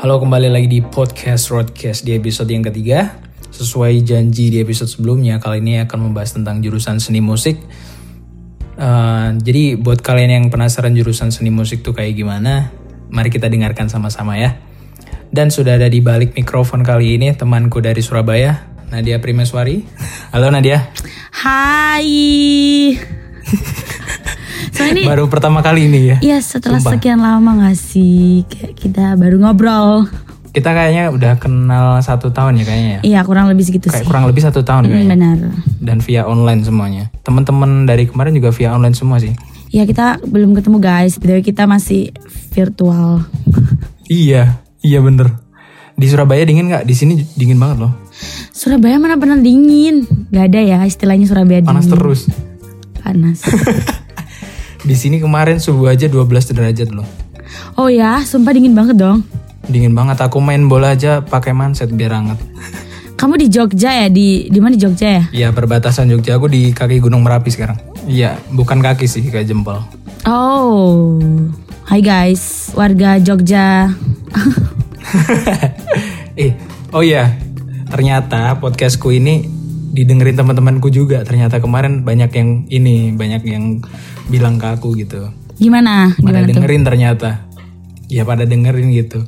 Halo kembali lagi di podcast Roadcast di episode yang ketiga. Sesuai janji di episode sebelumnya, kali ini akan membahas tentang jurusan seni musik. Uh, jadi buat kalian yang penasaran jurusan seni musik tuh kayak gimana, mari kita dengarkan sama-sama ya. Dan sudah ada di balik mikrofon kali ini temanku dari Surabaya, Nadia Primeswari. Halo Nadia. Hai. ini baru pertama kali ini ya. Iya setelah Sumpah. sekian lama gak sih kayak kita baru ngobrol. Kita kayaknya udah kenal satu tahun ya kayaknya ya. Iya kurang lebih segitu Kayak sih. kurang lebih satu tahun Hmm, kayaknya. benar. Dan via online semuanya. Teman-teman dari kemarin juga via online semua sih. Ya kita belum ketemu guys. Btw kita masih virtual. Iya, iya bener. Di Surabaya dingin nggak? Di sini dingin banget loh. Surabaya mana pernah dingin? Gak ada ya istilahnya Surabaya Panas dingin. terus. Panas. Di sini kemarin subuh aja 12 derajat loh. oh ya, sumpah dingin banget dong. Dingin banget. Aku main bola aja pakai manset biar hangat. Kamu di Jogja ya? Di di mana di Jogja ya? Iya, perbatasan Jogja. Aku di kaki Gunung Merapi sekarang. Iya, bukan kaki sih, kayak jempol. Oh. Hai guys, warga Jogja. eh, oh iya. Ternyata podcastku ini didengerin teman-temanku juga. Ternyata kemarin banyak yang ini, banyak yang bilang ke aku gitu. Gimana? pada Gimana tuh? dengerin ternyata ya pada dengerin gitu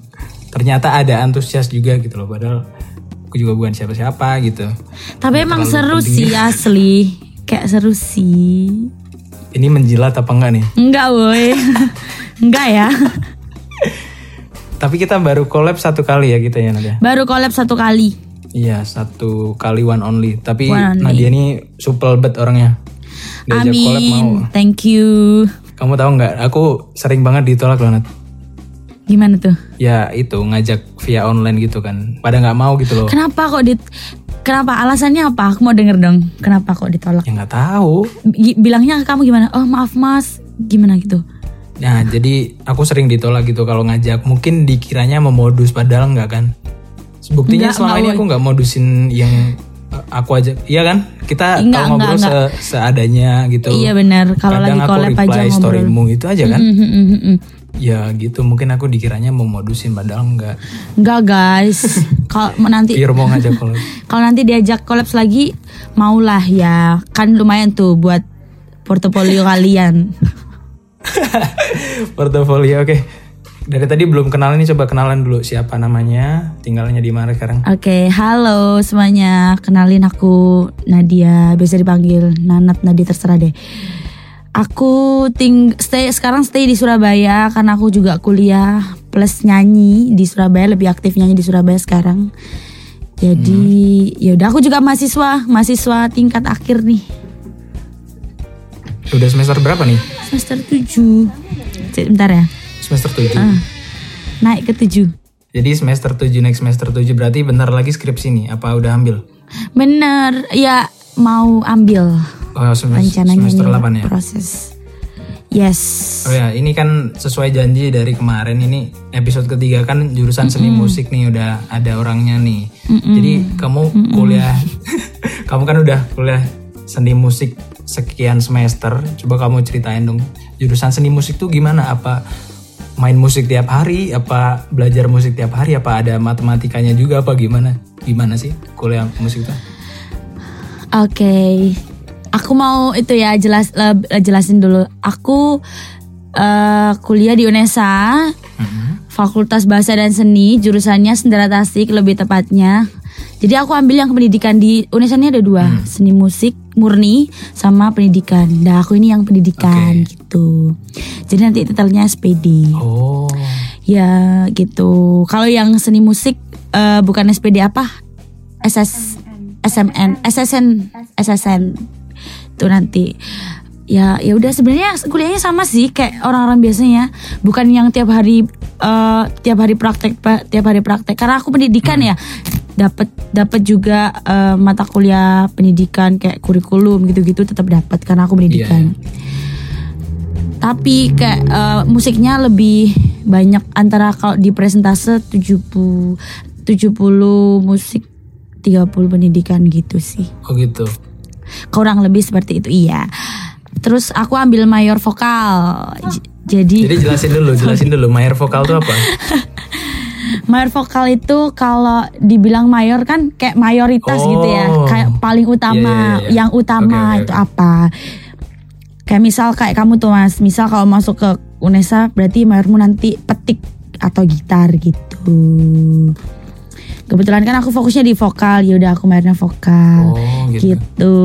ternyata ada antusias juga gitu loh padahal aku juga bukan siapa-siapa gitu Tapi emang seru sih asli. Kayak seru sih. ini menjilat apa enggak nih Enggak woi. Enggak ya. tapi kita baru collab satu kali ya kita ya Nadia Baru collab satu kali. Iya satu kali one only tapi One only. Nadia ini supel bet orangnya diajak collab mau Amin. Thank you. kamu tahu nggak aku sering banget ditolak loh Nat Gimana tuh? ya itu ngajak via online gitu kan pada nggak mau gitu loh Kenapa kok di Kenapa alasannya apa? Aku mau denger dong. Kenapa kok ditolak? ya nggak tahu Bilangnya ke kamu gimana? Oh maaf mas, gimana gitu? Nah, jadi aku sering ditolak gitu kalau ngajak. Mungkin dikiranya memodus padahal enggak kan. Buktinya Enggak, selama enggak, ini aku nggak modusin yang uh, aku ajak. Iya kan? Kita Enggak, kalau ngobrol enggak, se- seadanya gitu. Iya benar. Kalau lagi collab aja ngobrol. storymu itu aja kan. Mm. Ya gitu, mungkin aku dikiranya mau modusin padahal enggak. Enggak guys. Kalau nanti mau ngajak kalau kalau nanti diajak kolaps lagi, maulah ya. Kan lumayan tuh buat portofolio kalian. portofolio oke. Dari tadi belum kenal nih coba kenalan dulu siapa namanya, tinggalnya di mana sekarang. Oke, halo semuanya. Kenalin aku Nadia, biasa dipanggil Nanat Nadia terserah deh. Aku ting stay sekarang stay di Surabaya karena aku juga kuliah plus nyanyi di Surabaya, lebih aktif nyanyi di Surabaya sekarang. Jadi ya udah aku juga mahasiswa, mahasiswa tingkat akhir nih. Udah semester berapa nih? Semester 7. Bentar ya. Semester 7. Ah, naik ke 7. Jadi semester 7 next semester 7 berarti bentar lagi skripsi nih. Apa udah ambil? Bener, ya mau ambil Oh, semester, rencananya semester ini 8 ya. proses. Yes. Oh ya, ini kan sesuai janji dari kemarin ini episode ketiga kan jurusan seni musik nih udah ada orangnya nih. Jadi kamu kuliah, kamu kan udah kuliah seni musik sekian semester. Coba kamu ceritain dong jurusan seni musik tuh gimana? Apa main musik tiap hari? Apa belajar musik tiap hari? Apa ada matematikanya juga? Apa gimana? Gimana sih kuliah musik itu? Oke, aku mau itu ya jelas eh, jelasin dulu. Aku eh, kuliah di UNESA, Fakultas Bahasa dan Seni, jurusannya sendera tasik lebih tepatnya. Jadi aku ambil yang pendidikan di UNESA ini ada dua, seni musik murni sama pendidikan. Nah aku ini yang pendidikan gitu. Jadi nanti titelnya SPD. Oh, Ya gitu. Kalau yang seni musik eh, bukan SPD apa? SS SMN, SSN, SSN itu nanti. Ya ya udah sebenarnya kuliahnya sama sih kayak orang-orang biasanya. Bukan yang tiap hari eh, tiap hari praktek Pak, tiap hari praktek. Karena aku pendidikan ya dapat dapat juga eh, mata kuliah pendidikan kayak kurikulum gitu-gitu tetap dapat karena aku pendidikan tapi kayak eh, musiknya lebih banyak antara kalau di presentase 70 70 musik 30 pendidikan gitu sih. oh gitu. Kurang lebih seperti itu iya. Terus aku ambil mayor vokal. J- Jadi Jadi jelasin dulu, jelasin dulu mayor vokal itu apa? mayor vokal itu kalau dibilang mayor kan kayak mayoritas gitu ya, Oh. kayak paling utama, Iya, iya, iya. yang utama oke, itu oke. apa? Kayak misal kayak kamu tuh mas, misal kalau masuk ke UNESA berarti mayormu nanti petik atau gitar gitu. Kebetulan kan aku fokusnya di vokal, ya udah aku mayornya vokal, Oh gitu. gitu.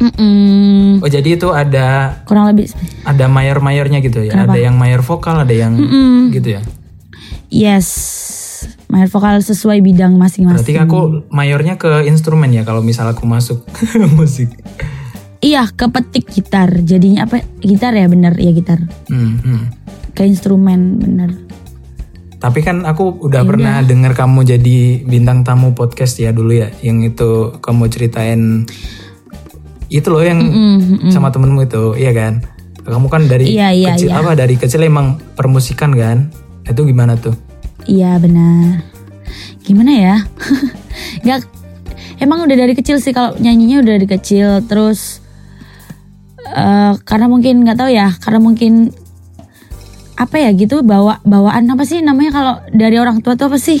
Mm-mm. Oh jadi itu ada Kurang lebih, ada mayor-mayornya gitu ya. Kenapa? Ada yang mayor vokal, ada yang Mm-mm. gitu ya. Yes, mayor vokal sesuai bidang masing-masing. Berarti aku mayornya ke instrumen ya kalau misal aku masuk musik. Iya, kepetik gitar. Jadinya apa? Gitar ya, bener ya gitar. Hmm, hmm. Ke instrumen bener. Tapi kan aku Ya udah pernah dengar kamu jadi bintang tamu podcast ya dulu ya, yang itu kamu ceritain itu loh yang Mm, mm. sama temenmu itu, iya kan? Kamu kan dari Iya, iya, kecil iya. apa dari kecil emang permusikan kan? Itu gimana tuh? Iya benar. Gimana ya? Gak, emang udah dari kecil sih kalau nyanyinya udah dari kecil. Terus eh karena mungkin nggak tahu ya, karena mungkin apa ya gitu bawa bawaan apa sih namanya kalau dari orang tua tuh apa sih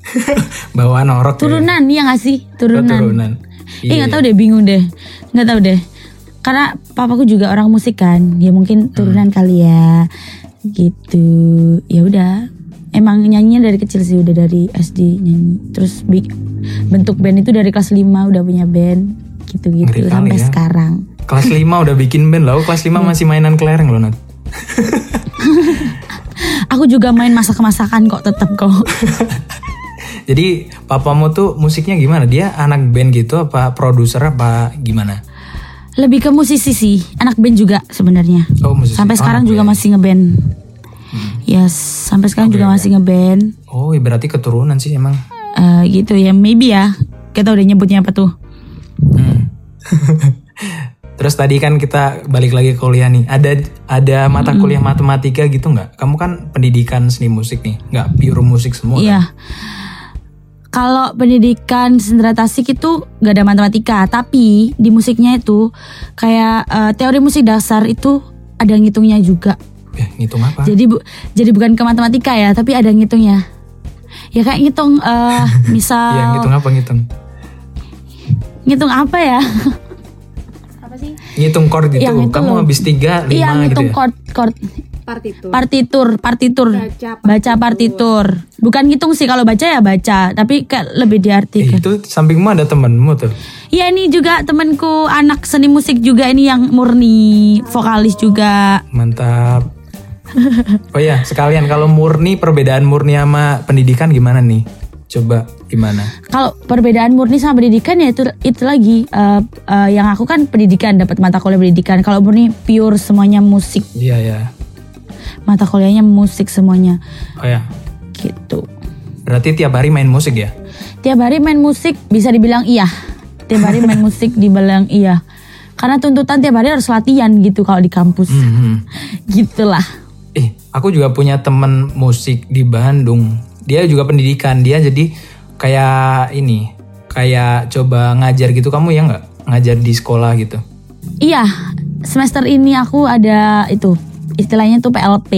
Bawaan orok ya? turunan ya nggak sih Oh, turunan. turunan. Ih nggak tahu deh bingung deh nggak tahu deh karena papaku juga orang musik kan ya mungkin turunan kali ya gitu ya udah emang nyanyinya dari kecil sih udah dari SD nyanyi terus big, bentuk band itu dari kelas 5 udah punya band gitu-gitu sampai ya. sekarang Kelas 5 udah bikin band loh, kelas 5 masih mainan kelereng loh Nat. aku juga main masak-masakan kok tetap kok Jadi papamu tuh musiknya gimana? Dia anak band gitu apa produser apa gimana? Lebih ke musisi sih anak band juga sebenarnya Oh musisi. sampai Oh, sekarang anak juga band. masih ngeband yes sampai sekarang juga masih ngeband Oh ya berarti keturunan sih emang. Eh, gitu ya maybe ya kita udah nyebutnya apa tuh Hmm. Terus tadi kan kita balik lagi ke kuliah nih. Ada ada mata kuliah matematika gitu nggak? Kamu kan pendidikan seni musik nih, nggak pure musik semua. kan? Iya. Kalau pendidikan sendera tasik itu gak ada matematika, tapi di musiknya itu kayak eh, teori musik dasar itu ada ngitungnya juga. Eh, ngitung apa? Jadi bu, jadi bukan ke matematika ya, tapi ada ngitungnya. Ya kayak ngitung eh, misal Iya ngitung apa ngitung? ngitung apa ya? Ngitung chord gitu. Yang itu Kamu habis tiga lima Iya gitu ngitung ya? chord chord partitur. partitur partitur Baca baca partitur. Bukan ngitung sih kalau baca ya baca, tapi kayak lebih Eh, diartikan. itu sampingmu ada temenmu tuh. Iya ini juga temanku anak seni musik juga ini yang murni vokalis juga. Mantap. Oh ya, sekalian kalau murni perbedaan murni sama pendidikan gimana nih? Coba gimana? Kalau perbedaan murni sama pendidikan ya itu itu lagi eh, eh, yang aku kan pendidikan dapat mata kuliah pendidikan. Kalau murni pure semuanya musik, Iya ya. Mata kuliahnya musik semuanya Oh ya. gitu. Berarti tiap hari main musik ya? Tiap hari main musik bisa dibilang iya. Tiap hari main musik dibilang iya. Karena tuntutan tiap hari harus latihan gitu kalau di kampus. Mhm. Gitulah. Eh, aku juga punya temen musik di Bandung. Dia juga pendidikan. Dia jadi kayak ini, kayak coba ngajar gitu. Kamu ya nggak ngajar di sekolah gitu? Iya, semester ini aku ada itu istilahnya tuh PLP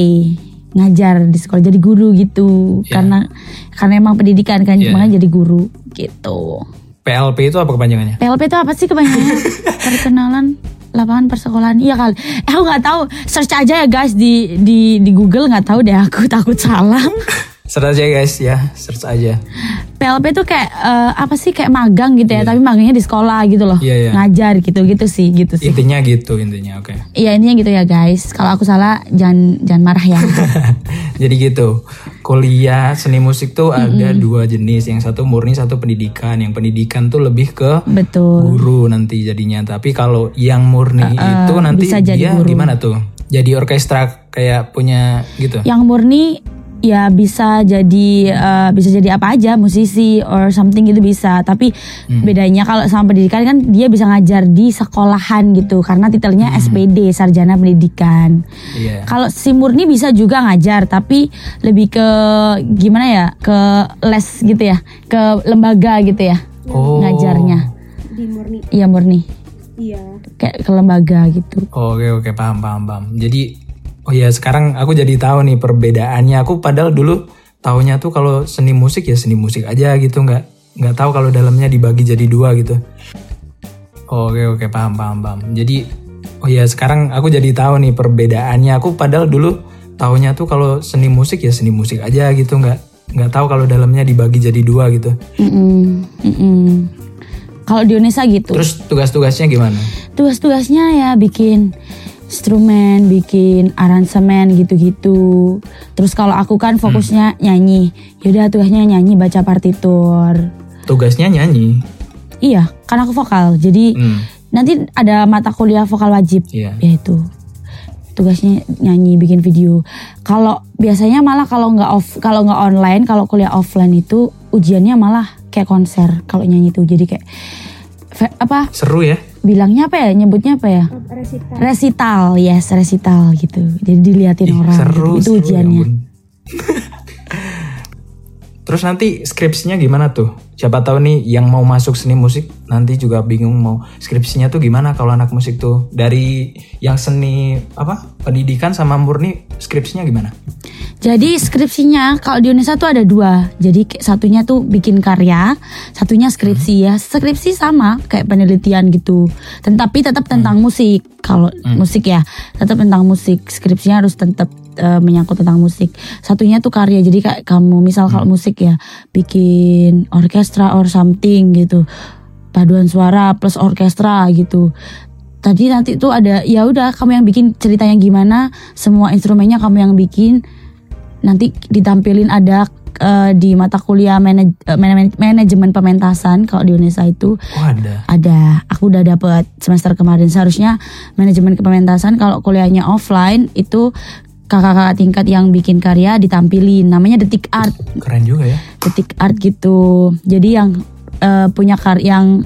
ngajar di sekolah jadi guru gitu Iya. karena karena emang pendidikan kan Iya. makanya jadi guru gitu. PLP itu apa kepanjangannya? PLP itu apa sih kebanyakan? Perkenalan lapangan persekolahan iya kali. Eh, aku nggak tahu search aja ya guys di di di Google nggak tahu deh aku takut salah. Search aja guys ya, search aja. PLP tuh kayak eh, apa sih kayak magang gitu ya tapi magangnya di sekolah gitu loh Iya, iya. ngajar gitu gitu sih gitu sih. Intinya gitu intinya, oke. Iya intinya gitu ya guys. Kalau aku salah jangan jangan marah ya. Jadi gitu, kuliah seni musik tuh ada dua jenis. Yang satu murni, satu pendidikan. Yang pendidikan tuh lebih ke Betul. guru nanti jadinya. Tapi kalau yang murni itu nanti bisa jadi dia guru. gimana tuh? Jadi orkestra kayak punya gitu. Yang murni ya bisa jadi eh, bisa jadi apa aja musisi or something gitu bisa. Tapi Hmm. bedanya kalau sama pendidikan kan dia bisa ngajar di sekolahan gitu karena titelnya SPD Sarjana Pendidikan. Iya. Kalau si murni bisa juga ngajar tapi lebih ke gimana ya ke les gitu ya ke lembaga gitu ya Oh. ngajarnya. di murni. Iya murni Iya. kayak ke lembaga gitu. Oke oke paham paham paham. Jadi oh ya sekarang aku jadi tahu nih perbedaannya. Aku padahal dulu taunya tuh kalau seni musik ya seni musik aja gitu nggak nggak tahu kalau dalamnya dibagi jadi dua gitu oke oke paham paham paham jadi oh ya sekarang aku jadi tahu nih perbedaannya aku padahal dulu taunya tuh kalau seni musik ya seni musik aja gitu nggak nggak tahu kalau dalamnya dibagi jadi dua gitu Mm-mm, mm-mm. Kalau di Indonesia gitu. terus tugas-tugasnya gimana Tugas-tugasnya ya bikin instrumen, bikin aransemen gitu-gitu. Terus kalau aku kan fokusnya nyanyi. Yaudah tugasnya nyanyi baca partitur. tugasnya nyanyi Iya, kan aku vokal. Jadi hmm, nanti ada mata kuliah vokal wajib. iya Ya itu. Tugasnya nyanyi, bikin video. Kalau biasanya malah kalau nggak off, kalau nggak online, kalau kuliah offline itu ujiannya malah kayak konser kalau nyanyi itu. Jadi kayak apa seru ya bilangnya apa ya nyebutnya apa ya Resital. resital yes resital gitu jadi diliatin Ih, orang seru gitu. itu seru, ya ujiannya ampun. Terus nanti skripsinya gimana tuh? Siapa tahu nih yang mau masuk seni musik nanti juga bingung mau skripsinya tuh gimana kalau anak musik tuh. Dari yang seni apa pendidikan sama murni skripsinya gimana? jadi skripsinya kalau di Indonesia tuh ada dua. Jadi satunya tuh bikin karya satunya skripsi ya. Skripsi sama kayak penelitian gitu. Tetapi tetap tentang musik kalau musik ya. Tetap tentang musik skripsinya harus tetap eh, menyangkut tentang musik. Satunya tuh karya jadi kayak kamu misal kalau musik ya bikin orkestra or something gitu. Paduan suara plus orkestra gitu. Tadi nanti tuh ada ya udah kamu yang bikin ceritanya gimana semua instrumennya kamu yang bikin. Nanti ditampilin ada eh, di mata kuliah manaj- eh, mana- manajemen pementasan kalau di Indonesia itu. Oh ada. ada. Aku udah dapet semester kemarin. Seharusnya manajemen kepementasan kalau kuliahnya offline itu kakak-kakak tingkat yang bikin karya ditampilin namanya detik art Keren juga ya. detik art gitu. Jadi yang eh, punya karya yang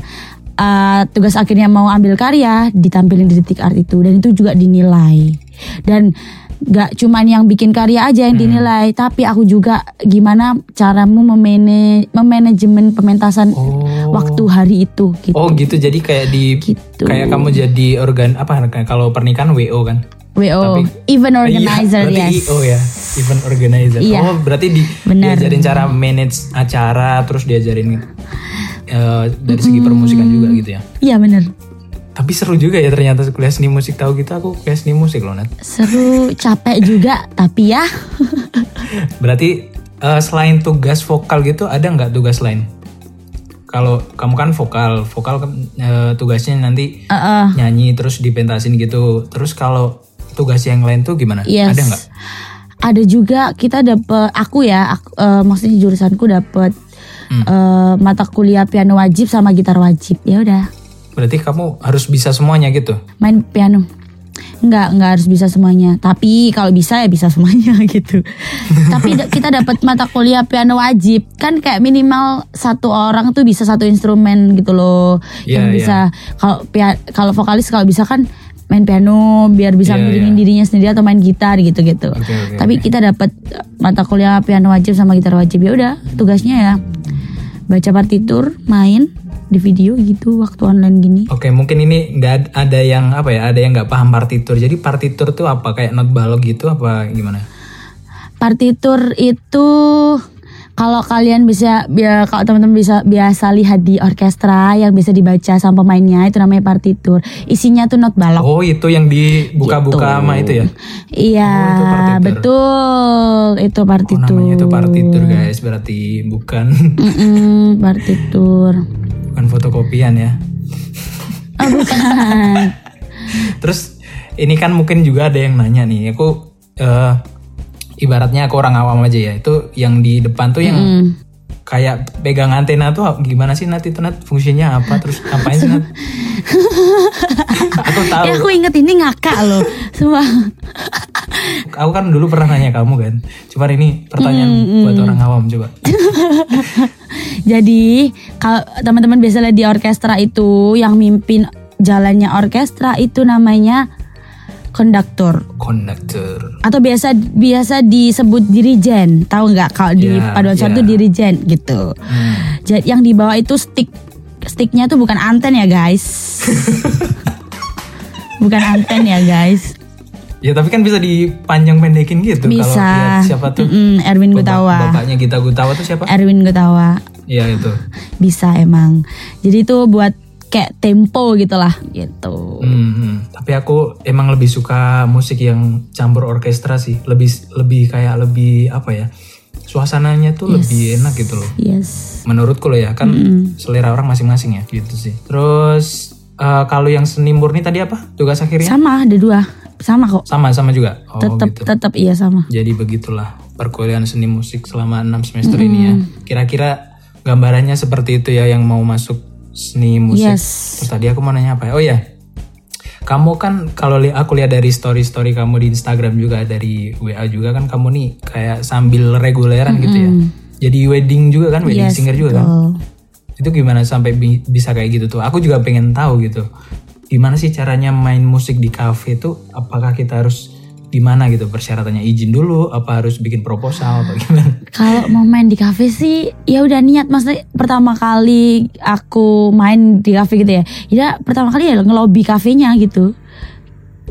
eh, tugas akhirnya mau ambil karya ditampilin di detik art itu dan itu juga dinilai. Dan gak cuman yang bikin karya aja yang dinilai, tapi aku juga gimana caramu memene memanajemen pementasan Oh. waktu hari itu gitu. Oh gitu jadi kayak di Gitu. kayak kamu jadi organ apa kalau pernikahan WO kan? WO, Tapi- event organizer iya, berarti yes. IO ya, event organizer. Iya. Oh, berarti di, diajarin cara manage acara, terus diajarin eh, dari segi permusikan juga gitu ya. Iya bener. Tapi seru juga ya ternyata kuliah seni musik tahu gitu aku kuliah seni musik loh Nat. Seru, capek juga, tapi ya Berarti eh, selain tugas vokal gitu ada nggak tugas lain? Kalau kamu kan vokal, vokal eh, tugasnya nanti eh, eh, nyanyi terus dipentasin gitu. Terus kalau tugas yang lain tuh gimana? Yes. Ada nggak? Ada juga kita dapet aku ya, aku, eh, maksudnya jurusanku dapet Hmm. eh, mata kuliah piano wajib sama gitar wajib. Ya udah, Berarti kamu harus bisa semuanya gitu. main piano. Enggak, enggak harus bisa semuanya. Tapi kalau bisa ya bisa semuanya gitu. Tapi kita dapat mata kuliah piano wajib. Kan kayak minimal satu orang tuh bisa satu instrumen gitu loh. Iya, yang iya. bisa kalau pia- kalau vokalis kalau bisa kan main piano biar bisa ngiringin iya. dirinya sendiri atau main gitar gitu-gitu. Oke, oke, Tapi kita dapat mata kuliah piano wajib sama gitar wajib ya udah tugasnya ya baca partitur, main di video gitu waktu online gini. Oke, mungkin ini nggak ad- ada yang apa ya? Ada yang nggak paham partitur. Jadi partitur tuh apa? Kayak not balok gitu apa gimana? Partitur itu kalau kalian bisa ya, kalau teman-teman bisa biasa lihat di orkestra yang bisa dibaca sama pemainnya itu namanya partitur. Isinya tuh not balok. Oh, itu yang dibuka-buka sama itu ya? Iya, Oh, itu betul. Itu Oh, partitur. namanya itu partitur, guys. Berarti bukan Mm-mm, partitur. bukan fotokopian ya. Oh, bukan. Terus ini kan mungkin juga ada yang nanya nih. Aku eh, ibaratnya aku orang awam aja ya. Itu yang di depan tuh yang Mm. kayak pegang antena tuh gimana sih Nat itu Nat fungsinya apa terus ngapain sih Nat? aku tahu. Ya aku inget ini ngakak loh. Semua. Aku kan dulu pernah nanya kamu kan. Cuman ini pertanyaan buat orang awam coba. Jadi kalau teman-teman biasa lihat di orkestra itu yang mimpin jalannya orkestra itu namanya konduktor Konduktor. atau biasa biasa disebut dirijen. Tahu nggak kalau di Ya, paduan suara ya. itu dirijen gitu. Hmm. Jadi yang di bawah itu stick. Sticknya tuh bukan anten ya guys. bukan anten ya guys. Ya tapi kan bisa dipanjang pendekin gitu Bisa. siapa tuh Mm-mm, Erwin Bapak- Gutawa. Bapaknya Gita Gutawa tuh siapa? Erwin Gutawa. Iya itu. Bisa emang. Jadi itu buat kayak tempo gitu lah gitu. Hmm, hmm. Tapi aku emang lebih suka musik yang campur orkestra sih. Lebih lebih kayak lebih apa ya? Suasananya tuh lebih enak gitu loh. Yes. Menurutku loh ya kan selera orang masing-masing ya gitu sih. Terus eh, kalau yang seni murni tadi apa? Tugas akhirnya? Sama ada dua. Sama kok. Sama sama juga. Oh Tetap gitu. tetap iya sama. Jadi begitulah perkuliahan seni musik selama 6 semester ini ya. Kira-kira gambarannya seperti itu ya yang mau masuk seni musik. Yes. Terus tadi aku mau nanya apa ya? Oh ya. Kamu kan kalau li aku lihat dari story-story kamu di Instagram juga dari WA juga kan kamu nih kayak sambil reguleran gitu ya. Jadi wedding juga kan, wedding Yes, singer juga kan. betul. Itu gimana sampai bi- bisa kayak gitu tuh? Aku juga pengen tahu gitu. Gimana sih caranya main musik di cafe tuh? Apakah kita harus gimana gitu persyaratannya izin dulu? Apa harus bikin proposal atau gimana? Kalau mau main di cafe sih ya udah niat maksudnya pertama kali aku main di cafe gitu ya. Ya pertama kali ya ngelobi kafenya gitu.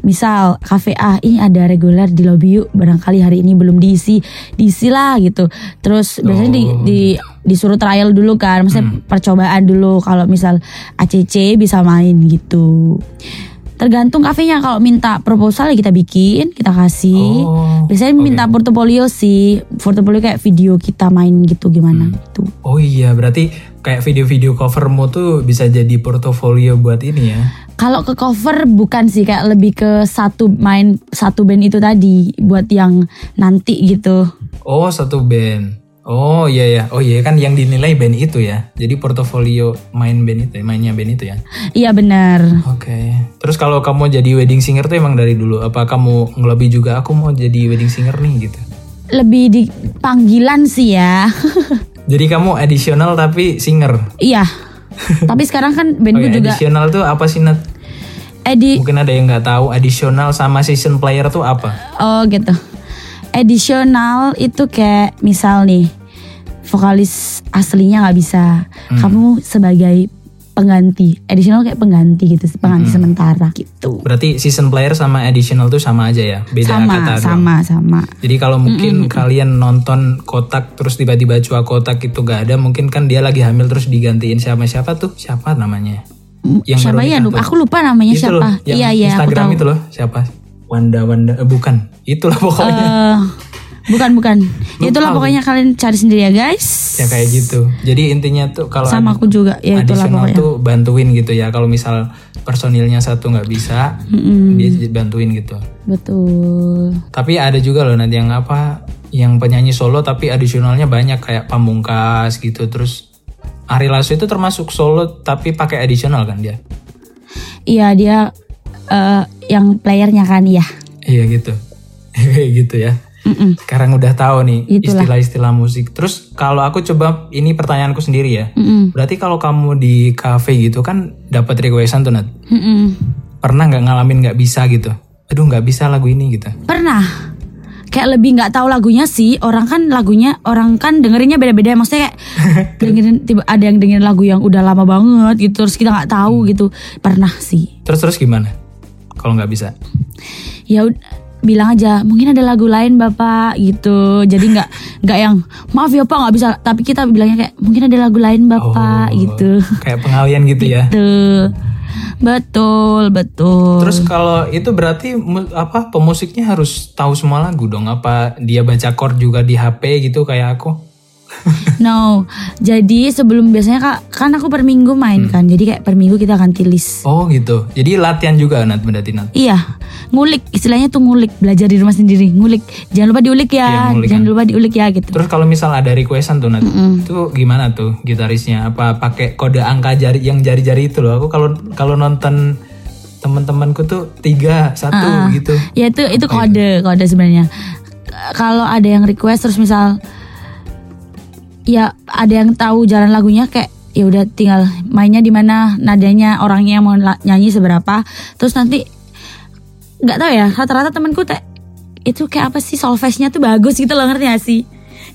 Misal cafe A ini ada reguler di lobby yuk barangkali hari ini belum diisi diisi lah gitu. Terus biasanya di, Oh, di disuruh trial dulu kan, maksudnya percobaan dulu kalau misal ACC bisa main gitu. Tergantung kafenya kalau minta proposal ya kita bikin, kita kasih. Oh, Biasanya oke. minta portofolio sih, portofolio kayak video kita main gitu gimana gitu. Oh iya, berarti kayak video-video covermu tuh bisa jadi portofolio buat ini ya. Kalau ke cover bukan sih kayak lebih ke satu main satu band itu tadi buat yang nanti gitu. Oh, satu band. Oh iya ya. Oh iya kan yang dinilai band itu ya. Jadi portofolio main band itu, mainnya band itu ya. Iya benar. Oke. Terus kalau kamu jadi wedding singer tuh emang dari dulu apa kamu ngelobi juga aku mau jadi wedding singer nih gitu. Lebih di panggilan sih ya. Jadi kamu additional tapi singer. iya. Tapi sekarang kan bandku ya, juga additional tuh apa sih Nat? edi Mungkin ada yang nggak tahu additional sama season player tuh apa? oh gitu. Additional itu kayak misal nih vokalis aslinya nggak bisa, kamu sebagai pengganti. Additional kayak pengganti gitu, pengganti sementara gitu. Berarti season player sama additional tuh sama aja ya? Beda sama kata sama sama Jadi kalau mungkin kalian nonton kotak terus tiba-tiba cua kotak itu gak ada, mungkin kan dia lagi hamil terus digantiin siapa siapa tuh? Siapa namanya? Yang siapa ya lupa aku lupa namanya Itu siapa loh, yang iya iya aku Instagram tahu itu loh, siapa? Wanda Wanda eh, bukan. Itulah pokoknya. Eh, bukan bukan itulah Lupa pokoknya kalian cari sendiri ya guys ya kayak gitu. Jadi intinya tuh kalau sama aku juga ya itulah pokoknya tuh bantuin gitu ya. Kalau misal personilnya satu nggak bisa, dia bantuin gitu. betul Tapi ada juga loh nanti yang apa yang penyanyi solo tapi adisionalnya banyak kayak Pamungkas gitu terus Ari Lasso itu termasuk solo tapi pakai additional kan dia. iya dia eh, yang playernya kan ya Iya gitu. Kayak gitu ya. Mm-mm. Sekarang udah tahu nih Itulah. istilah-istilah musik. Terus kalau aku coba ini pertanyaanku sendiri ya. Mm-mm. Berarti kalau kamu di cafe gitu kan dapat requestan tuh Nat. Mm-mm. Pernah nggak ngalamin nggak bisa gitu? Aduh nggak bisa lagu ini gitu. pernah kayak lebih nggak tahu lagunya sih orang kan lagunya orang kan dengerinnya beda-beda maksudnya kayak dengerin tiba ada yang dengerin lagu yang udah lama banget gitu terus kita nggak tahu gitu pernah sih Terus terus gimana? Kalau nggak bisa? ya ud- bilang aja mungkin ada lagu lain bapak gitu jadi nggak nggak yang maaf ya pak nggak bisa tapi kita bilangnya kayak mungkin ada lagu lain bapak Oh, gitu Kayak pengalian gitu ya. tuh betul betul Terus kalau itu berarti apa pemusiknya harus tahu semua lagu dong? Apa dia baca chord juga di HP gitu kayak aku? No jadi sebelum biasanya kak kan aku per minggu main kan jadi kayak per minggu kita ganti list Oh gitu. Jadi latihan juga Nat berarti Nat. Iya, ngulik istilahnya tuh ngulik, belajar di rumah sendiri, ngulik. Jangan lupa diulik Iya, ya, ngulik jangan kan. lupa diulik ya gitu. Terus kalau misal ada requestan tuh Nat, itu gimana tuh gitarisnya? Apa pakai kode angka jari yang jari-jari itu loh? Aku kalau kalau nonton teman-temanku tuh tiga satu gitu. Ya itu itu kode, kode sebenarnya. Kalau ada yang request terus misal ya ada yang tahu jalan lagunya kayak ya udah tinggal mainnya di mana nadanya orangnya yang mau nyanyi seberapa terus nanti nggak tahu ya rata-rata temanku teh itu kayak apa sih solfege-nya tuh bagus gitu loh ngerti gak sih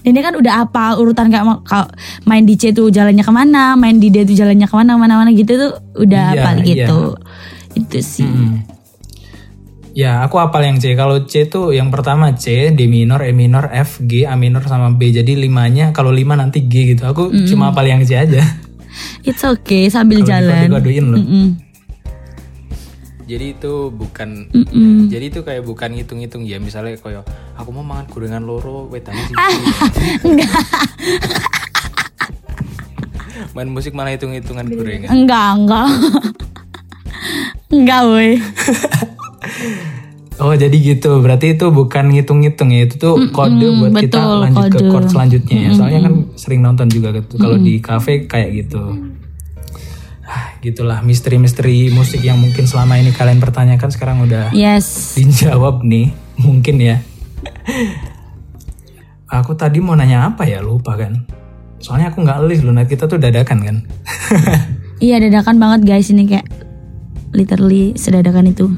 dan dia kan udah apa urutan kayak mau- kalau main di C tuh jalannya ke mana main di D tuh jalannya ke mana mana mana gitu tuh udah Iya, apa iya. gitu itu sih Mm. Ya, aku apal yang C. Kalau C itu yang pertama C, D minor, E minor, F, G, A minor sama B. Jadi limanya kalau lima nanti G gitu. Aku cuma apal yang C aja. It's okay sambil Kalau jalan. dikode-kodein loh. Mm-mm. Jadi itu bukan Mm-mm. jadi itu kayak bukan ngitung-ngitung ya. Misalnya kayak aku mau makan gorengan loro, wedane sih. Main musik malah hitung-hitungan gorengan. Enggak, enggak. enggak, woi. Oh jadi gitu, berarti itu bukan ngitung-ngitung ya, itu tuh kode buat kita betul, lanjut ke kode. chord selanjutnya ya. Soalnya kan sering nonton juga gitu, kalau di cafe kayak gitu. Ah, gitulah misteri-misteri musik yang mungkin selama ini kalian pertanyakan sekarang udah Yes. dijawab nih, mungkin ya. Aku tadi mau nanya apa ya, lupa kan. Soalnya aku nggak list loh, kita tuh dadakan kan. Iya, dadakan banget guys ini kayak literally sedadakan itu.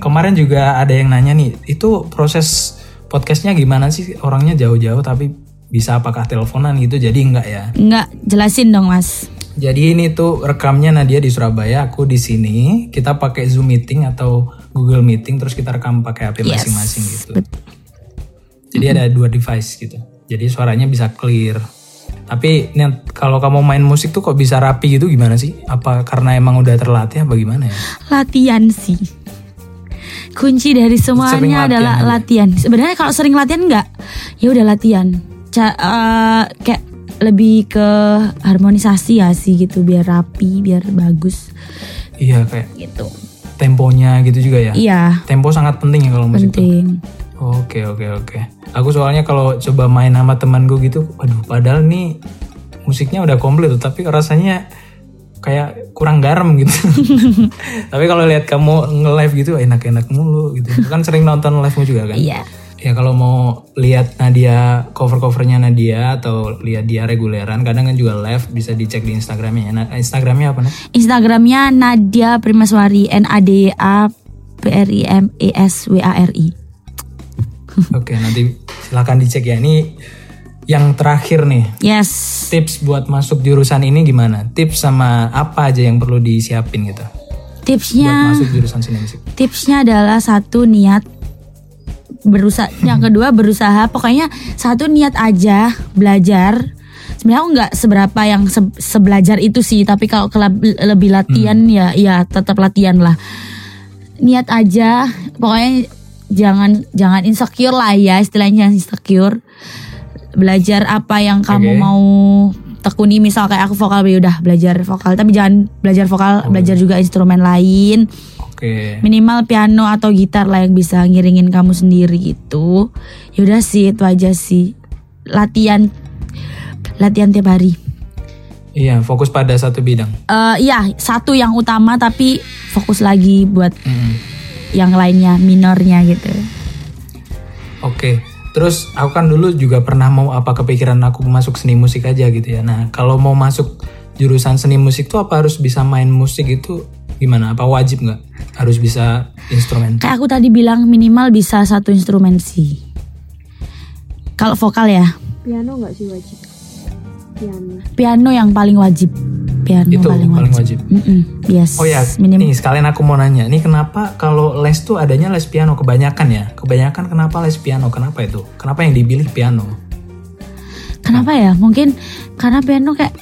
Kemarin juga ada yang nanya nih, itu proses podcastnya gimana sih? Orangnya jauh-jauh tapi bisa apakah teleponan gitu? Jadi enggak ya. Enggak, jelasin dong, Mas. Jadi ini tuh rekamnya Nadia di Surabaya, aku di sini. Kita pakai Zoom meeting atau Google Meeting, terus kita rekam pakai HP Yes. masing-masing gitu. Bet- Jadi ada dua device gitu. Jadi suaranya bisa clear. Tapi nih, kalau kamu main musik tuh kok bisa rapi gitu gimana sih? Apa karena emang udah terlatih apa gimana ya? Latihan sih. Kunci dari semuanya latihan adalah latihan. Sebenarnya kalau sering latihan enggak, ya udah latihan. Ca- eh, kayak lebih ke harmonisasi ya sih gitu biar rapi, biar bagus Iya kayak gitu. temponya gitu juga ya. Iya, Tempo sangat penting ya kalau musik penting. Oke oke oke. Aku soalnya kalau coba main sama temanku gitu, aduh padahal nih musiknya udah komplit tapi rasanya kayak kurang garam gitu. tapi kalau lihat kamu nge-live gitu enak-enak mulu gitu. Kan sering nonton live-mu juga kan? Iya. Ya kalau mau lihat Nadia cover-covernya Nadia atau lihat dia reguleran, kadang kan juga live bisa dicek di Instagramnya. Nah, Instagramnya apa nih? Instagramnya Nadia Primaswari N A D A P R I M E S W A R I. Oke nanti silakan dicek ya. Ini yang terakhir nih. Yes. tips buat masuk jurusan ini gimana? Tips sama apa aja yang perlu disiapin gitu buat Tipsnya masuk jurusan seni musik? tipsnya adalah satu niat berusaha yang kedua berusaha pokoknya satu niat aja belajar sebenarnya aku nggak seberapa yang se- sebelajar itu sih tapi kalau lebih latihan ya ya tetap latihan lah niat aja pokoknya jangan jangan insecure lah ya istilahnya insecure belajar apa yang kamu Oke. mau tekuni misal kayak aku vokal ya udah belajar vokal tapi jangan belajar vokal belajar juga instrumen lain Oke. minimal piano atau gitar lah yang bisa ngiringin kamu sendiri gitu yaudah sih itu aja sih latihan latihan tiap hari Iya, fokus pada satu bidang. Eh iya satu yang utama tapi fokus lagi buat Mm-mm. yang lainnya minornya gitu Oke. Terus aku kan dulu juga pernah mau apa kepikiran aku masuk seni musik aja gitu ya. Nah, kalau mau masuk jurusan seni musik tuh apa harus bisa main musik itu gimana? Apa wajib nggak? Harus bisa instrumen? kayak aku tadi bilang minimal bisa satu instrumen sih kalau vokal ya Piano nggak sih wajib? Piano. piano yang paling wajib piano Itu paling paling wajib, wajib. Mm-mm, yes Oh ya, minimal nih sekalian aku mau nanya, nih kenapa kalau les tuh adanya les piano kebanyakan ya? Kebanyakan kenapa les piano? Kenapa itu? Kenapa yang dipilih piano? Kenapa ya? Mungkin karena piano kayak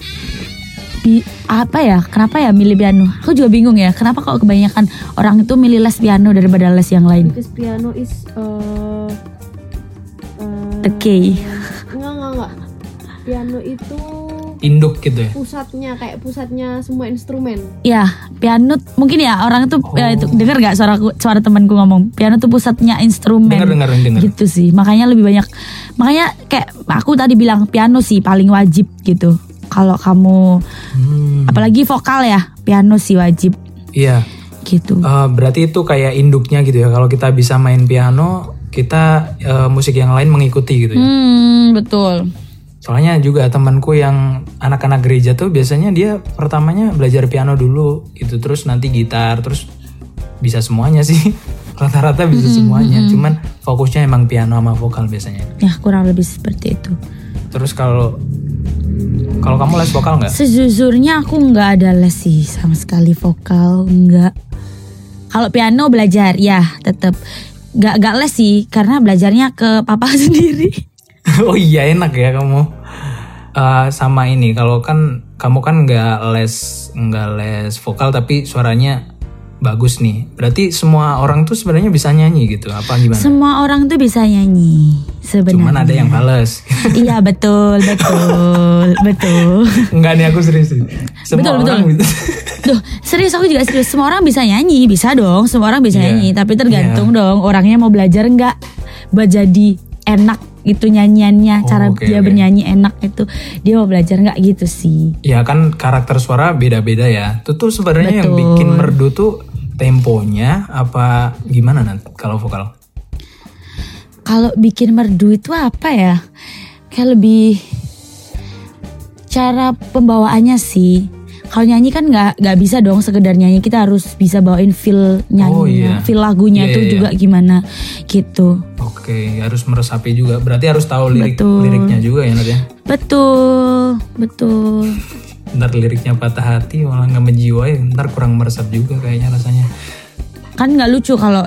bi- apa ya? Kenapa ya milih piano? Aku juga bingung ya. Kenapa kok kebanyakan orang itu milih les piano daripada les yang lain? Because piano is uh, uh, The key. Enggak enggak enggak. Piano itu Induk gitu ya? pusatnya kayak pusatnya semua instrumen. Ya, piano mungkin ya orang itu ya itu Oh. dengar nggak suara suara temanku ngomong piano tuh pusatnya instrumen. Dengar dengar dengar. Gitu sih. Makanya lebih banyak. Makanya kayak aku tadi bilang piano sih paling wajib gitu. Kalau kamu Hmm, apalagi vokal ya, piano sih wajib iya. gitu. Eh, berarti itu kayak induknya gitu ya. Kalau kita bisa main piano, kita eh, musik yang lain mengikuti gitu ya. Hmm, betul. Soalnya juga temanku yang anak-anak gereja tuh biasanya dia pertamanya belajar piano dulu gitu, terus nanti gitar, terus bisa semuanya sih. Rata-rata bisa semuanya. Cuman fokusnya emang piano sama vokal biasanya. Ya kurang lebih seperti itu. Terus kalau kalau kamu les vokal nggak? Sejujurnya aku nggak ada les sih sama sekali vokal nggak. Kalau piano belajar ya tetap gak gak les sih karena belajarnya ke papa sendiri. oh iya enak ya kamu. Eh, sama ini kalau kan kamu kan nggak les nggak les vokal tapi suaranya bagus nih. Berarti semua orang tuh sebenarnya bisa nyanyi gitu. Apa gimana? Semua orang tuh bisa nyanyi sebenarnya. Cuman ada yang males. iya betul betul betul. Enggak nih aku serius sih. Semua Betul, orang betul. bisa. Duh, serius aku juga serius. Semua orang bisa nyanyi, bisa dong. Semua orang bisa Iya. nyanyi, tapi tergantung dong orangnya mau belajar nggak buat jadi enak gitu nyanyiannya, Oh, cara oke, dia oke. bernyanyi enak itu. Dia mau belajar nggak gitu sih. Ya kan karakter suara beda-beda ya. Itu tuh sebenarnya yang bikin merdu tuh temponya apa gimana nanti kalau vokal? Kalau bikin merdu itu apa ya? Kayak lebih cara pembawaannya sih. Kalau nyanyi kan nggak nggak bisa dong sekedar nyanyi kita harus bisa bawain feel nyanyinya, Oh, iya. feel lagunya Iya, tuh iya, juga gimana gitu. Oke, harus meresapi juga. Berarti harus tahu lirik Betul. liriknya juga ya Nat ya. Betul, betul. Ntar liriknya patah hati malah nggak menjiwai, ntar kurang meresap juga kayaknya rasanya. Kan nggak lucu kalau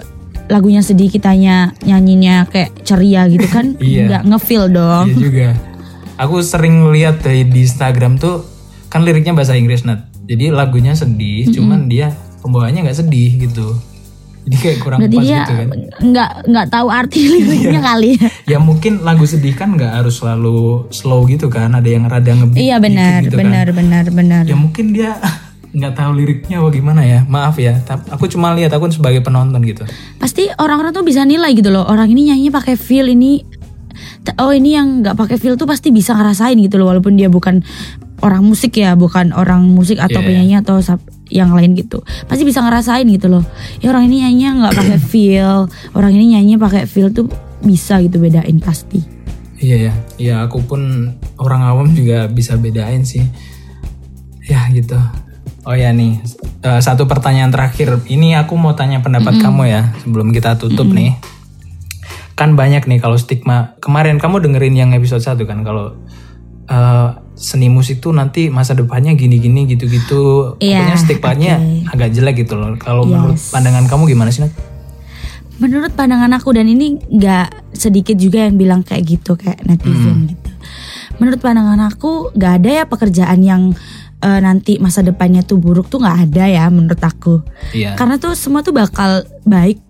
lagunya sedih kitanya nyanyinya kayak ceria gitu kan Iya. nggak ngefeel dong. Iya juga. Aku sering lihat di Instagram tuh kan liriknya bahasa Inggris Nat. Jadi lagunya sedih, cuman dia pembawaannya nggak sedih gitu. Jadi kayak kurang Berarti pas dia gitu kan. nggak nggak tahu arti liriknya kali ya. Ya mungkin lagu sedih kan nggak harus selalu slow gitu kan. Ada yang rada ngebeat Iya benar, gitu kan. benar, benar, benar. Ya mungkin dia nggak tahu liriknya apa gimana ya. Maaf ya. Aku cuma lihat aku sebagai penonton gitu. Pasti orang-orang tuh bisa nilai gitu loh. Orang ini nyanyi pakai feel ini. Oh ini yang nggak pakai feel tuh pasti bisa ngerasain gitu loh. Walaupun dia bukan orang musik ya, bukan orang musik atau Iya, penyanyi atau yang lain gitu. Pasti bisa ngerasain gitu loh. Ya orang ini nyanyinya nggak pakai feel. Orang ini nyanyinya pakai feel tuh bisa gitu bedain pasti. Iya ya, ya aku pun orang awam juga bisa bedain sih. Ya gitu. Oh ya nih, eh, satu pertanyaan terakhir. Ini aku mau tanya pendapat kamu ya sebelum kita tutup nih. Kan banyak nih kalau stigma. Kemarin kamu dengerin yang episode 1 kan kalau eh, seni musik tuh nanti masa depannya gini-gini gitu-gitu. Iya, Pokoknya stigmanya agak jelek gitu loh. Kalau menurut Yes. pandangan kamu gimana sih? Nat? Menurut pandangan aku dan ini nggak sedikit juga yang bilang kayak gitu kayak netizen gitu. Menurut pandangan aku nggak ada ya pekerjaan yang eh, nanti masa depannya tuh buruk tuh nggak ada ya menurut aku. Iya. Karena tuh semua tuh bakal baik.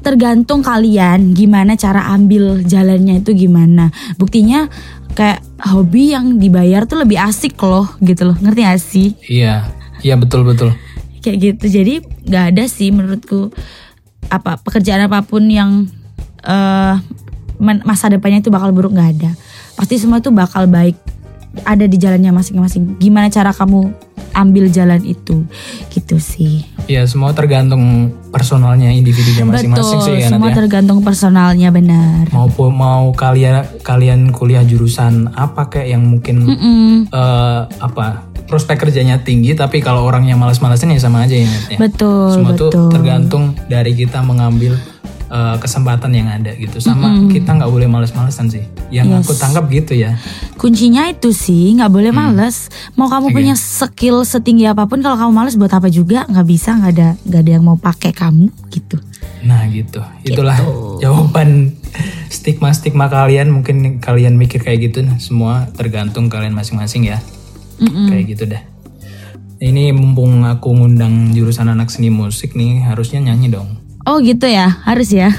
Tergantung kalian gimana cara ambil jalannya itu gimana. Buktinya kayak hobi yang dibayar tuh lebih asik loh gitu loh. Ngerti gak sih? Iya, iya betul betul. kayak gitu jadi nggak ada sih menurutku apa pekerjaan apa pun yang eh men- masa depannya itu bakal buruk nggak ada pasti semua itu bakal baik ada di jalannya masing-masing gimana cara kamu ambil jalan itu gitu sih Iya, semua tergantung personalnya individunya masing-masing sih ya semua ya. tergantung personalnya benar mau pu- mau kalian kalian kuliah jurusan apa kayak yang mungkin Mm-mm. eh, apa prospek kerjanya tinggi tapi kalau orangnya malas-malasan ya sama aja ya, ya. betul semua tuh betul tergantung dari kita mengambil eh, kesempatan yang ada gitu. Sama kita nggak boleh malas-malasan sih. Yang aku tangkap gitu ya. Kuncinya itu sih nggak boleh males. Mau kamu Oke. punya skill setinggi apa pun kalau kamu males buat apa juga? Nggak bisa nggak ada nggak ada yang mau pakai kamu gitu. Nah gitu. Itulah jawaban stigma-stigma kalian. Mungkin kalian mikir kayak gitu. Nah, semua tergantung kalian masing-masing ya. Kayak gitu dah ini mumpung aku ngundang jurusan anak seni musik nih harusnya nyanyi dong Oh gitu ya, harus ya.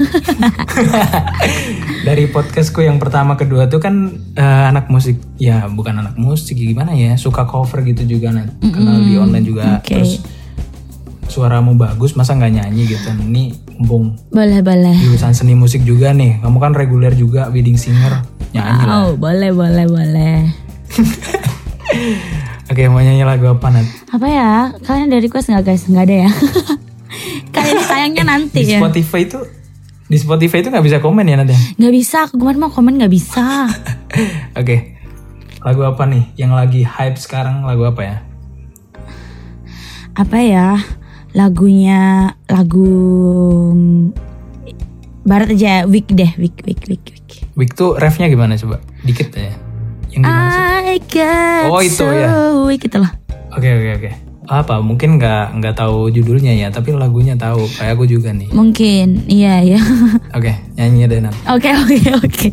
dari podcastku yang pertama kedua tuh kan eh, anak musik ya bukan anak musik gimana ya suka cover gitu juga nah kenal di online juga oke. terus suaramu bagus masa nggak nyanyi gitu ini mumpung boleh boleh. jurusan seni musik juga nih kamu kan reguler juga wedding singer nyanyi lah Oh boleh boleh boleh. oke mau nyanyi lagu apa Nat? Apa ya? Kalian dari request nggak guys? Nggak ada ya. Kalian ini tayangnya nanti di ya. Spotify itu di Spotify itu nggak bisa komen ya ya Nggak bisa. Aku kemarin mau komen nggak bisa. oke lagu apa nih yang lagi hype sekarang lagu apa ya Apa ya? Lagunya lagu mm, Barat aja ya. Week deh. Week week week week. Week tuh refnya gimana coba dikit aja yang gimana sih I get Oh, itu so ya. weak gitu loh. Oke oke oke. Apa mungkin nggak nggak tahu judulnya ya tapi lagunya tahu kayak aku juga nih Mungkin, iya ya. oke nyanyi deh Nat Oke oke oke.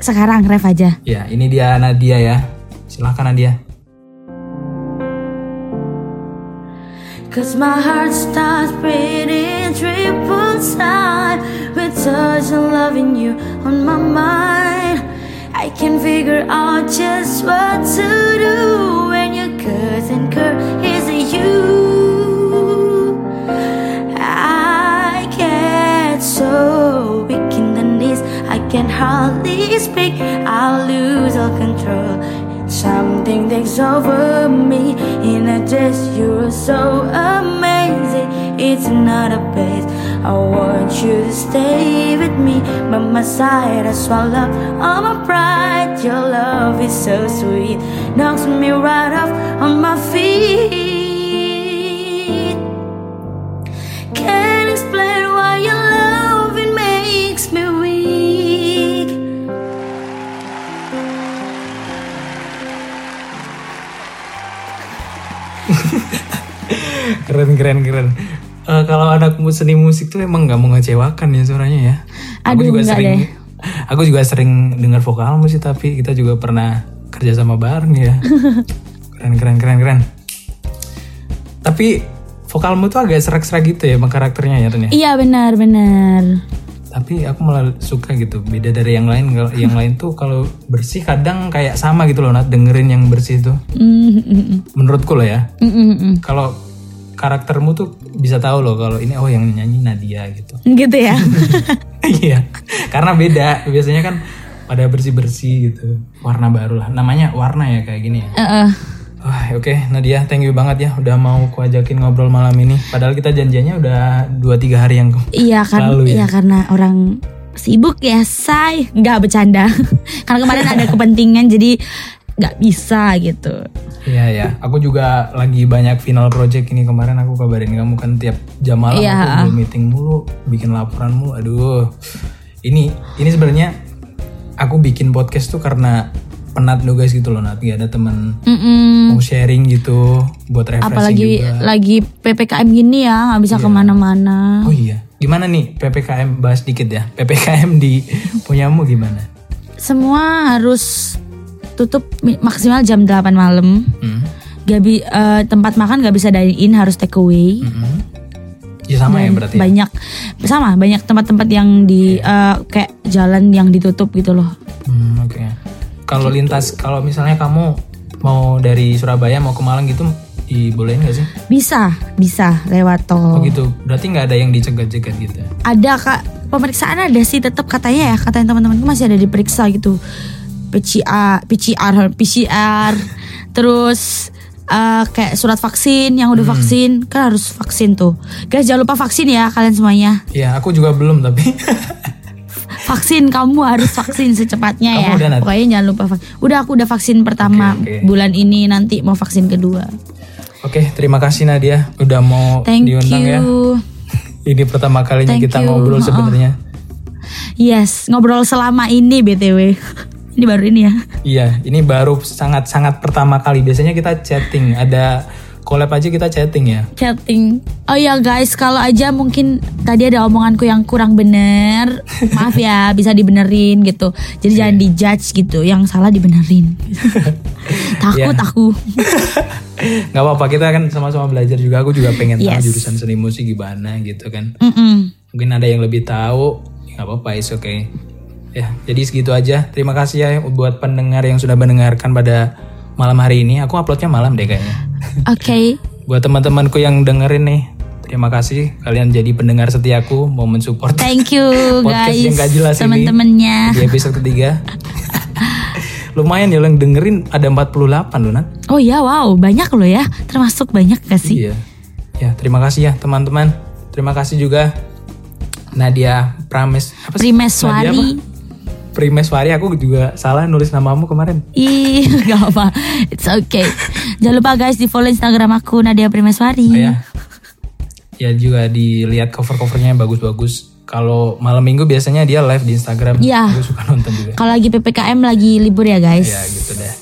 Sekarang ref aja. ya ini dia Nadia ya silahkan Nadia Cause my heart starts beating triple time with touch and loving you on my mind. I can figure out just what to do when your cousin Kurt is you. I get so weak in the knees, I can hardly speak. I'll lose all control. Something takes over me in a dress. You're so amazing. It's not a place. I want you to stay with me by my side. I swallow all my pride. Your love is so sweet, knocks me right off on my feet. Can't explain why your love it makes me weak. keren keren keren Eh, kalau anak seni musik tuh emang nggak mengecewakan ya suaranya ya aku Aduh, juga enggak sering deh. aku juga sering dengar vokalmu sih tapi kita juga pernah kerja sama bareng ya. Keren keren keren keren. Tapi vokalmu tuh agak serak-serak gitu ya karakternya ya Ren ya? Iya benar benar. tapi aku malah suka gitu beda dari yang lain. Kalau yang lain tuh kalau bersih kadang kayak sama gitu loh Nat dengerin yang bersih tuh Mm, mm, mm, menurutku loh ya. Mm. kalau karaktermu tuh bisa tahu loh kalau ini oh yang nyanyi Nadia gitu Gitu ya. iya karena beda biasanya kan pada bersih bersih gitu warna baru lah namanya warna ya kayak gini ya Heeh. Wah oke Nadia thank you banget ya udah mau ku ajakin ngobrol malam ini padahal kita janjiannya udah 2-3 hari yang Iya kan, Lalu ya? iya karena orang sibuk ya, say. Nggak bercanda. karena kemarin ada kepentingan jadi nggak bisa gitu. Iya ya, aku juga lagi banyak final project ini kemarin aku kabarin kamu kan tiap jam malam Iya. aku dulu meeting mulu, bikin laporan mulu. Aduh, ini ini sebenarnya aku bikin podcast tuh karena penat dulu guys gitu loh, nanti ada temen Mm-mm. mau sharing gitu buat refreshing Apalagi juga. lagi ppkm gini ya, nggak bisa ke mana-mana. Oh iya, gimana nih ppkm bahas dikit ya? ppkm di punyamu gimana? Semua harus tutup maksimal jam 8 malam. Hmm. Gak bi- eh, tempat makan gak bisa dine in, harus take away. Mm-mm. Ya sama ya Dan berarti. ya? banyak sama banyak tempat-tempat yang di eh, kayak jalan yang ditutup gitu loh. Hmm, oke. Kalau lintas, kalau misalnya kamu mau dari Surabaya mau ke Malang gitu, dibolehin nggak sih? Bisa, bisa lewat Oh tol. gitu. Berarti nggak ada yang dicegat-cegat gitu. ya? Ada kak pemeriksaan ada sih tetap katanya ya katanya teman-temanku masih ada diperiksa gitu. PCR, PCR, PCR, terus eh, kayak surat vaksin yang udah vaksin kan harus vaksin tuh. Guys jangan lupa vaksin ya kalian semuanya. Iya, aku juga belum tapi. Vaksin kamu harus vaksin secepatnya Kamu ya. udah, Nat? Pokoknya jangan lupa vaksin. Udah aku udah vaksin pertama Oke, oke. bulan ini nanti mau vaksin kedua. Oke, terima kasih Nadia udah mau Thank diundang ya. you. Ini pertama kalinya Thank kita you. ngobrol Ha-ha. sebenarnya. Yes, ngobrol selama ini BTW. Ini baru ini ya. Iya, ini baru sangat-sangat pertama kali. Biasanya kita chatting, ada collab aja kita chatting ya. Chatting. Oh ya guys, kalau aja mungkin tadi ada omonganku yang kurang bener, maaf ya, bisa dibenerin gitu. Jadi Iya. jangan dijudge gitu, yang salah dibenerin. Takut Iya. aku. Nggak apa-apa, kita kan sama-sama belajar juga. Aku juga pengen Yes. tahu jurusan seni musik gimana gitu kan. Mm-mm. mungkin ada yang lebih tahu ya nggak apa-apa is oke ya jadi segitu aja terima kasih ya buat pendengar yang sudah mendengarkan pada malam hari ini aku uploadnya malam deh kayaknya Oke. buat teman-temanku yang dengerin nih terima kasih kalian jadi pendengar setiaku mau mensupport Thank you Podcast guys. yang gak jelas ini. Teman-temannya. di episode ketiga lumayan ya yang dengerin ada 48 loh Nat Oh ya, wow, banyak loh ya. Termasuk banyak gak sih? Iya. Ya, terima kasih ya teman-teman. Terima kasih juga Nadia Prames apa sih? Nadia Primeswari. apa? Primeswari aku juga salah nulis namamu kemarin. Ih, gak apa. It's okay. Jangan lupa guys di follow Instagram aku Nadia Primeswari. Oh, ya. Ya juga dilihat cover-covernya bagus-bagus. Kalau malam minggu biasanya dia live di Instagram. Iya. Aku suka nonton juga. Kalau lagi PPKM lagi libur ya guys. Ya gitu deh.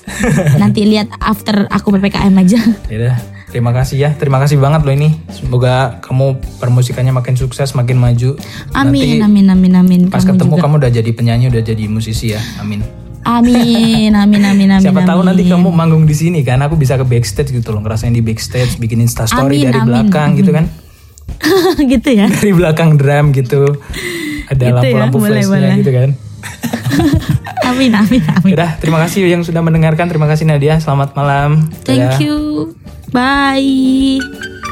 Nanti lihat after aku PPKM aja. ya. Terima kasih ya. Terima kasih banget loh ini. Semoga kamu permusikannya makin sukses, makin maju. Amin, Nanti amin, amin, amin. pas Kamu ketemu juga. kamu udah jadi penyanyi, udah jadi musisi ya. Amin. Amin, amin, amin, amin. Siapa tahu amin. nanti kamu manggung di sini kan, aku bisa ke backstage gitu loh, ngerasain di backstage, bikin Insta story Amin, dari amin, belakang gitu kan. gitu ya. Dari belakang drum gitu. Ada Gitu ya, lampu-lampu boleh, flashnya boleh. gitu kan. Amin, amin, amin. Udah, terima kasih yang sudah mendengarkan. Terima kasih Nadia. Selamat malam. Dadah. Thank you. Bye.